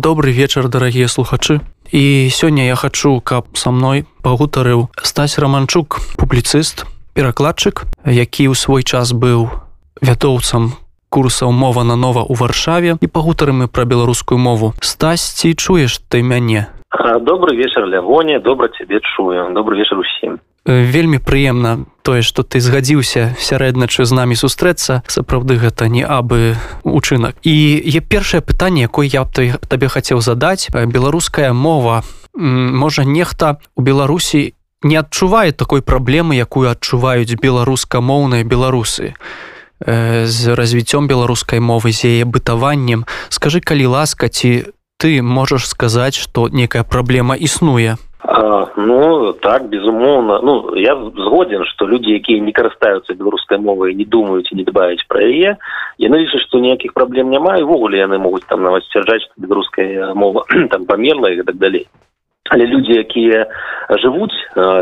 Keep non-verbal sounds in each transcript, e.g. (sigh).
добрый вечар дарагія слухачы. І сёння я хачу каб са мной пагутарыў стась романчук публіцыст перакладчык які ў свой час быў вядоўцам курсаў мова на нова ў варшаве. І пагутарым мы пра беларускую мову. Стасці чуеш ты мяне? Добрый вечар лявоне. Добра цябе чую. Добрый вечар усім вельмі прыемна тое што ты згадзіўся сярэдначы з намі сустрэцца. Сапраўды гэта не абы учынак. І є першае пытанне якое я б табе хацеў задаць. Беларуская мова. Можа нехта у беларусі не адчувае такой праблемы якую адчуваюць беларускамоўныя беларусы з развіццём беларускай мовы з яе бытаваннем. Скажы калі ласка ці ты можаш сказаць што некая праблема існуе? А, ну так безумоўна ну я згоден что люди якія не карыстаюцца беларускай мовай не думаюць і не дбаюць пра яе яны лічаць што ніякіх праблем няма івогуле яны могуць там нават сцвярджаць што беларуская мова (clears throat) там памерла і так далей але людзі якія жывуць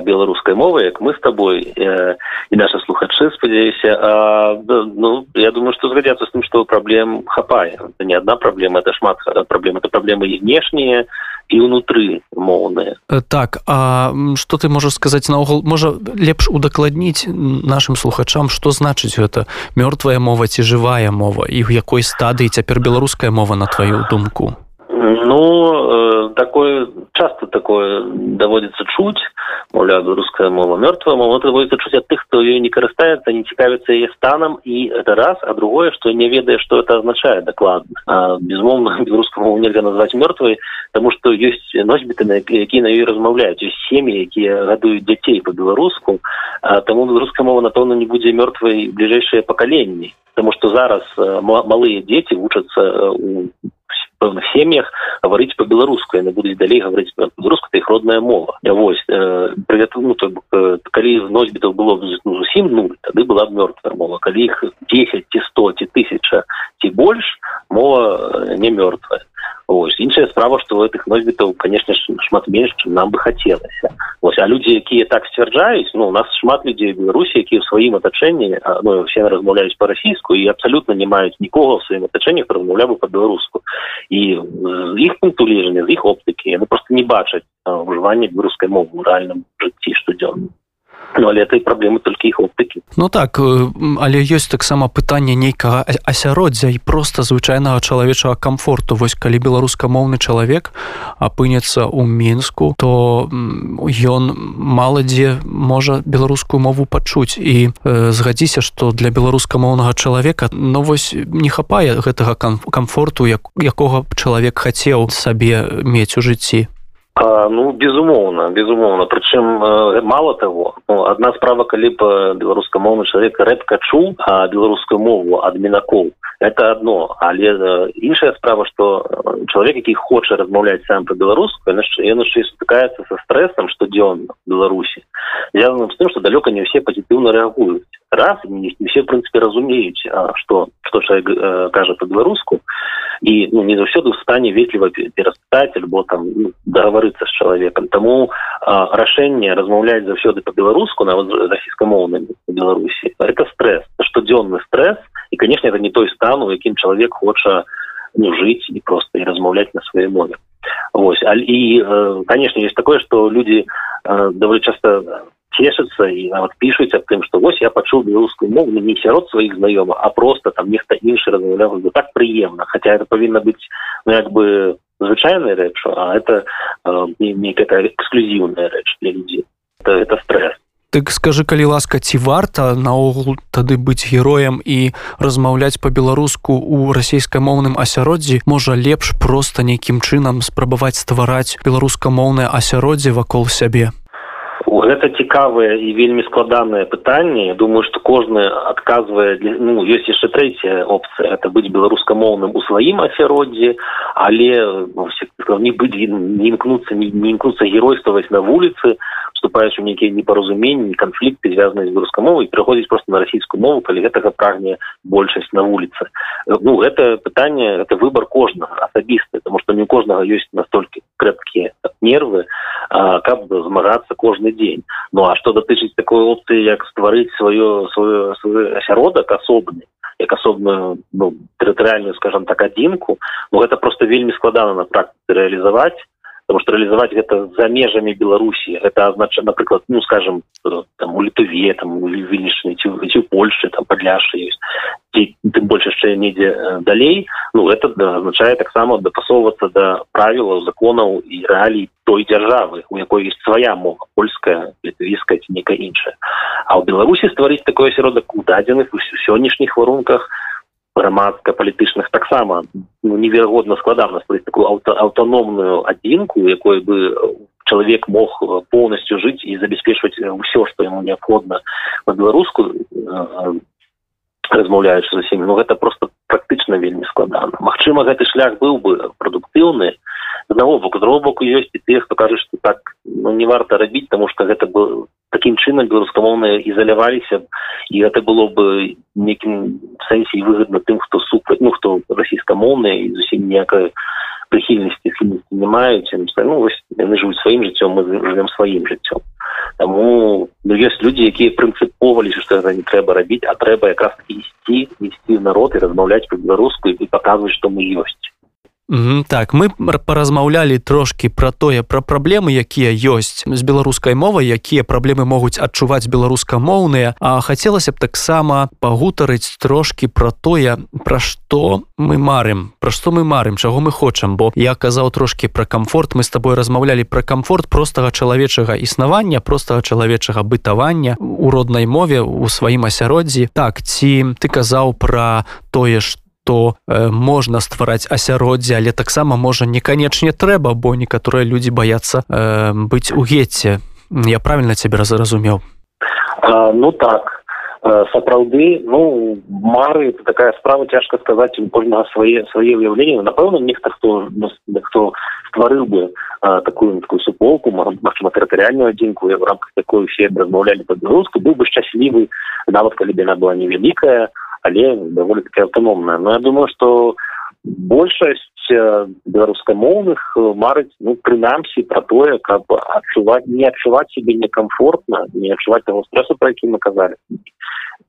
беларускай мовай як мы з табой э, і наша слухачы спадзяюся ну я думаю што згадзяцца з тым што праблем хапае. Это не одна праблема это шмат праблем это праблемы і знешнія і ўнутры моўныя. Так а что ты можаш сказаць наогул? Можа лепш удакладніць нашим слухачам что значыць гэта мёртвая мова ці жывая мова і ў якой стадыі цяпер беларуская мова на твою думку? Ну такое часто такое даводится чуць мовля руская мова мертвая мова даводится чуць от тых кто ее не карыстается не цікавится яе станом и это раз. А другое что не ведае что это означает докладно безмоўно (laughs) беларускую мову нельзя назвать мертвой тому что есть носьбіты на якія на ёй размаўляюць. Есть сем'і якія гадуюць дзяцей по-беларуску таму беларуская мова напэўна не будзе мертвой бліжэйшыя пакаленні. Потому что зараз малые дети вучацца у пэўных сем'ях гаварыць по-беларуску яны будуць далей гаварыць беларуску іх родная мова. Вось э, прывет ну то э, калі носьбітаў было ну, зусім нуль тады была б мёртвая мова. Калі іх десять ці сто ці тысяча ці больш мова э, не мёртвая ось іншая справа што гэтых носьбітаў конечно шмат менш чым нам бы хацелася ось а людзі якія так сцвярджаюць ну у нас шмат людзей беларусі якія ў сваім атачэнні ну все размаўляюць па-расійску і абсалютна не маюць нікога ў сваім атачэнні размаўля бы па-беларуску і з іх пункту лежання з іх оптыкі яны просто не бачаць ўжывання беларускай мовы ў рэальным жыцці штодзённым Ну, але этой праблемы толькі іх оптыкі Ну так але ёсць таксама пытанне нейкага асяроддзя і проста звычайнага чалавечага комфорту вось калі беларускамоўны чалавек апынецца ў мінску то ён мала дзе можа беларускую мову пачуць. І э, згадзіся што для беларускамоўнага чалавека ну вось не хапае гэтага комфорту як якога чалавек хацеў сабе мець у жыцці ну безумоўна безумоўна. Прычым э, мало того ну, одна справа калі б беларускамоўны чалавек рэдка чуў беларускую мову ад мінакоў это одно але э, іншая справа что чалавек які хоча размаўляць сам по-беларуску ён яшчэ сутыкаецца со стрессом штодзённа беларусі звязаным з тым что далёка не все пазітыўна рэагуюць раз не, не все в принципе разумеюць что что человек э, кажа по-беларуску і ну, не заўсёды в стане ветліва пераспытаць альбо там ну, договорыцца с человеком. Тому рашэнне размаўляць заўсёды по-беларуску нават расійскамоўным беларусі это стресс штодзённы стресс. І конечно это не той стан у якім чалавек хоча ну жыць і просто і размаўляць на сваёй мове. Вось і э, конечно есть такое что люди э, даволі часто цешацца і нават пішуць аб тым што вось я пачуў беларускую мову не сярод сваіх знаёма а просто там нехта іншы размаўляў так прыемна хотя это павінна быць ну як бы звычайная рэч а это э, некая эксклюзіўная рэч для людзей это, это стресс. Дык скажы калі ласка ці варта наогул тады быць героем і размаўляць па-беларуску ў расійскамоўным асяроддзі? Можа лепш проста нейкім чынам спрабаваць ствараць беларускамоўнае асяроддзе вакол сябе гэта цікавае і вельмі складанае пытанне я думаю что кожны адказвае ну ёсць яшчэ трэцяя опцыя. Это быць беларускамоўным у сваім асяроддзі але не быць не імкнуцца не імкнуцца геройстваваць на вуліцы вступаеш у нейкія непаразуменні канфлікты звязаныя з беларускай мовай прыходзіць просто на расійскую мову калі гэтага прагне большасць на вуліцы ну гэта пытанне это выбор кожнага асабісты потому что не у кожнага ёсць настолькі крэпкія нервы а, каб змагацца кожны дзень ну а што датычыць такой опцыі як стварыць сваё свой асяродак асобны як асобную ну, тэрытарыальную скажем так адзінку но гэта просто вельмі складана на практыцы реалізаваць потому что реалізаваць гэта за межамі беларусі это азнача напрыклад ну скажем там у літуве там вынішчаны ці ці польльше там падляшы ёсць ці тым больш яшчэ недзе э, далей ну да, азначае таксама дапасоўвацца да правілаў законаў і рэалій той дзяржавы у якой есть свая мова польская літвійская ці некая іншая. А ў беларусі стварыць такое асяродак у дадзеных у сённяшніх варунках грамадска-палітычных таксама ну, неверагодна складана стварыць такую аўта аўтаномную адзінку якой бы чалавек мог полностью жыць і забяспечваць ўсё што яму неабходна на беларуску размаўляючы за сем'ю ну гэта просто практычна вельмі складана Мачыма гэты шлях быў бы прадуктыўны аднаго боку. Другого боку ёсць і тых хто кажа што так ну не варта рабіць таму што гэта был таким чынам беларускамоўныя ізаляваліся і гэта было бы некім сэнсе выгодна тым хто супраць ну хто расійскамоўныя і зусім ніякай прыхільнасці хільнасці не маюць ну, вось яны жывуць сваім жыццём мы жывем сваім жыццём Таму ну, ёсць людзі якія прынцыповаліся што гэта не трэба рабіць а трэба якраз ісці ісці народ і размаўляць па-беларуску і паказваць што мы ёсць Mm, так мы паразмаўлялі трошки про тое пра праблемы якія ёсць з беларускай мовай якія праблемы могуць адчуваць беларускамоўныя. А хацелася б таксама пагутарыць трошки про тое пра што мы марым пра што мы марым чаго мы хочам. Бо я казаў трошки пра камфорт мы с тобой размаўлялі пра камфорт простага чалавечага існавання простага чалавечага бытавання у роднай мове у сваім асяроддзі. Так ці ты казаў пра тое што што э, можна ствараць асяроддзе але таксама можа не канечне трэба бо некаторыя людзі баяцца э, быць у гетце. Я правильно цябе разразумеў? Ну так. Э, сапраўды ну мары такая справа цяжка сказаць кожнага свае свае ўяўленні. Напэўна нехта хто хто стварыў бы а, такую такую суполку магчыма тэрытарыальную адзінку в рамках такой усе размаўлялі па-беларуску быў бы шчаслівы нават калі бы яна была невялікая але даволі таки аўтаномная но я думаю что большасць беларускамоўных марыць ну прынамсі пра тое каб адчуваць не адчуваць себе некомфортна не адчуваць того стрессу про які мы казалі.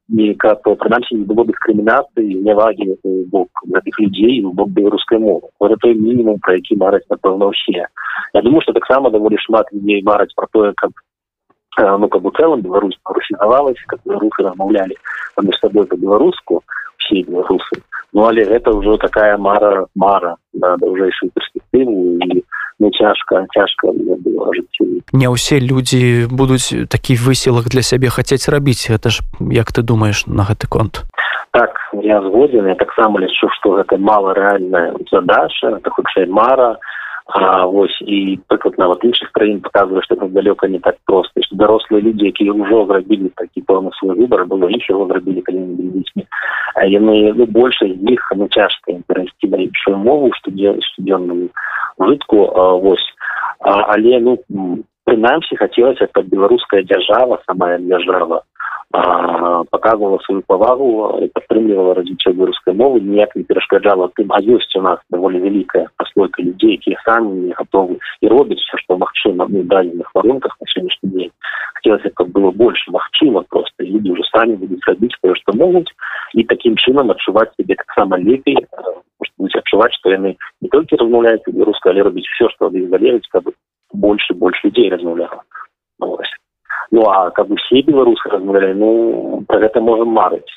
Не каб прынамсі не было дыскрымінацыі нявагі бок гэтых людзей у бок беларускай мовы. Гэта той мінімум про які мараць напэўна ўсе я думаю что таксама даволі шмат людзей мараць про тое каб ну каб у цэлым Беларусь парусінавалась как беларусы размаўлялі паміж сабой по-беларуску все беларусы ну але гэта ўжо такая мара мара на даўжэйшую перспектыву і ну цяжка цяжка жыццю не ўсе людзі будуць такі высілак для сябе хацець рабіць гэта ж як ты думаешь на гэты конт? Так я згодзен я таксама лічу што гэта мала рэальная задача это хутчэй мара А, вось і прыклад нават іншых краін показвае што тут далёка не так проста што дарослыя людзі якія ўжо зрабілі такі пэўны свой выбор было іх яго зрабілі калі не дзецьмі а яны ну больш з іх ну цяжка перайсці на іншую мову штодзённую жытку вось а, але ну прынамсі хацелася каб беларуская дзяржава самая дзяржава показывала сваю павагу і падтрымлівала развіццё беларускай мовы ніяк не перашкаджала тым а ёсць у нас даволі вялікая праслойка людзей якія самі не гатовы і робяць все што магчыма ну дальных варунках на сённяшні дзень хацелася каб было больш магчыма просто людзі ўжо самі будуць рабіць тое што могуць і такім чынам адчуваць сябе таксама лепей будуць адчуваць што яны не толькі размаўляюць беларускай але робіць все што ад іх залежыць каб больше больш людзей размаўляла ну, ну а каб усе беларусы размаўлялі ну про гэта можем марыць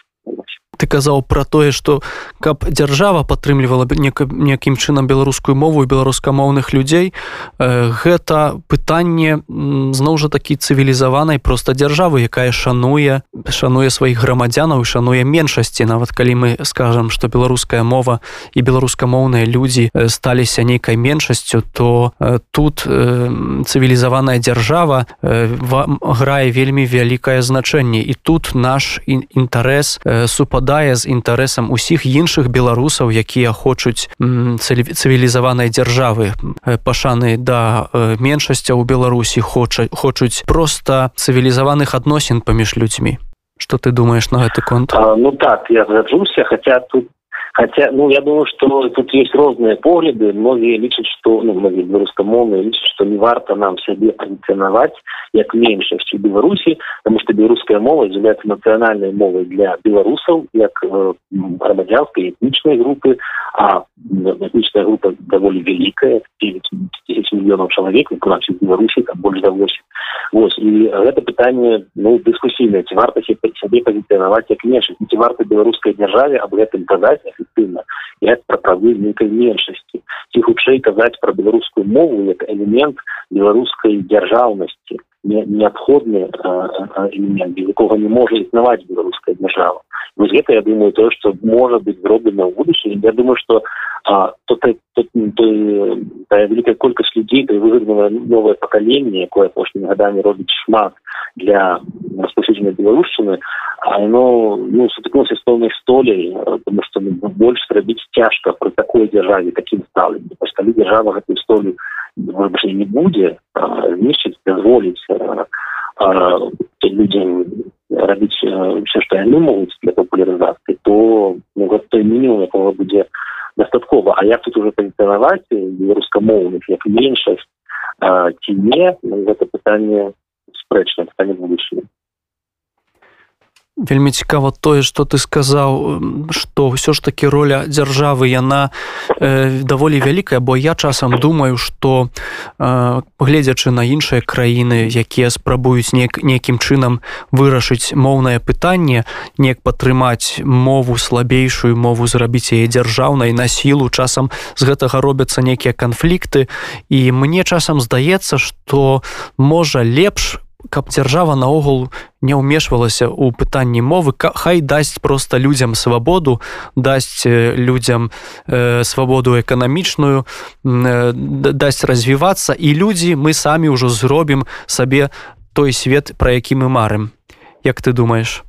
ты казаў пра тое што каб дзяржава падтрымлівала б некім чынам беларускую мову беларускамоўных людзей э, гэта пытанне зноў жа такі цывілізаванай проста дзяржавы якая шануе шануе сваіх грамадзянаў і шануе меншасці. Нават калі мы скажам што беларуская мова і беларускамоўныя людзі э, сталіся нейкай меншасцю то э, тут цывілізаваная дзяржава грае вельмі вялікае значэнне. І тут наш інтарэс супадае супадае з інтарэсам усіх іншых беларусаў якія хочуць цывілізаванай дзяржавы. Пашаны да меншасця ў беларусі хоча хочуць проста цывілізаваных адносін паміж людзьмі. Что ты думаешь на гэты конт? Ну так я заджуся хотя тут Хотя, ну, я думаю, что тут есть разные погляды. Многие лічат, что, ну, многие белорусскомовные лічат, что не варто нам себе позиционовать как меньшесть в Беларуси, потому что белорусская мова является национальной мовой для белорусов, как э, громадянской этничной группы, а этничная группа довольно великая, 9 10 миллионов человек, у нас в Беларуси там больше 8. Вот. И это питание, ну, дискуссийное. Ці варто себе позиционовать как меньшесть. Ці варто белорусской державе об этом сказать И это про правы некой меньшести. Ці хутчэй казать про белорусскую мову как элемент белорусской державности неабходны элемент без якога не можа існаваць беларуская дзяржава вось гэта я думаю то что можа быть зроблена ў будучыні я думаю что а, то, то, то, то, тая великая колькасць людзей то выгоднае новое пакаленне якое апошнімі гадамі робіць шмат для распаўсюджання беларушчыны оно ну сутыкнулся з пэўнай столей потому что ну, больш зрабіць цяжка пры такой дзяржаве таким стаўленнем калі дзяржава гэтую столю не будзе знішчыць дазволіць людям рабіць все что яны могуць для папулярызацыі то ну, той мінімум якого будзе дастаткова а як тут уже пазіцыянаваць беларускамоўных як меншасць ці не ну, гэта пытанне спрэчна пытанне будучыні вельмі цікава тое что ты сказаў что ўсё ж таки роля дзяржавы яна э, даволі вялікая бо я часам думаю что э, гледзячы на іншыя краіны якія спрабуюць нек некім чынам вырашыць моўнае пытанне неяк падтрымаць мову слабейшую мову зрабіць яе дзяржаўнай на сілу часам з гэтага робяцца нейкія канфлікты. І мне часам здаецца что можа лепш по каб дзяржава наогул не ўмешвалася ў пытанні мовы хай дасць просто людзям свабоду дасць людзям э, свабоду эканамічную э, дасць развівацца і людзі мы самі ўжо зробім сабе той свет пра які мы марым. Як ты думаешь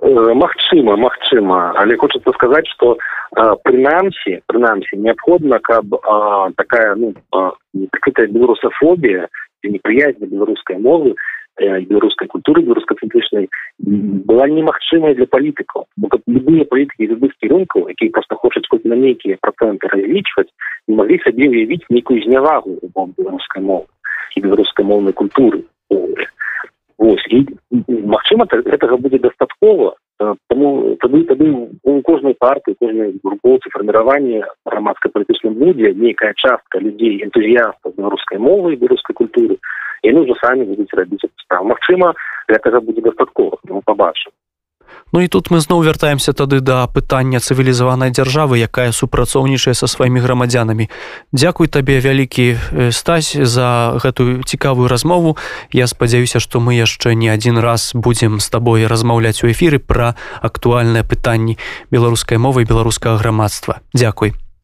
Магчыма магчыма. Але хочется сказаць что прынамсі прынамсі неабходна каб а, такая ну такая беларусафобія неприязнь беларускай мовы э, беларускай культуры беларускацэнтрычнай была немагчымая для палітыкаў бо любые палітыкі любых кірункаў якія просто хочуць хоць на нейкія працэнты разлічваць не маглі сабе уявіць нейкую знявагу бок беларускай мовы і беларускай моўнай культуры Вось, і магчыма гэтага будзе дастаткова тому тады тады у кожнай партыі кожнай групоўцы фарміравання грамадска палітычным будзе нейкая частка людзей энтузіястаў беларускай мовы беларускай культуры яны ўжо самі будуць рабіць справ Мачыма гэтага будзе дастаткова мы побачым Ну і тут мы зноў вяртаемся тады да пытання цывілізаванай дзяржавы, якая супрацоўнічае са сваімі грамадзянамі. Дзякуй табе вялікі стась за гэтую цікавую размову. Я спадзяюся, што мы яшчэ не адзін раз будзем з табой размаўляць у эфіры пра актуальныя пытанні беларускай мовы беларускага грамадства. Дзякуй.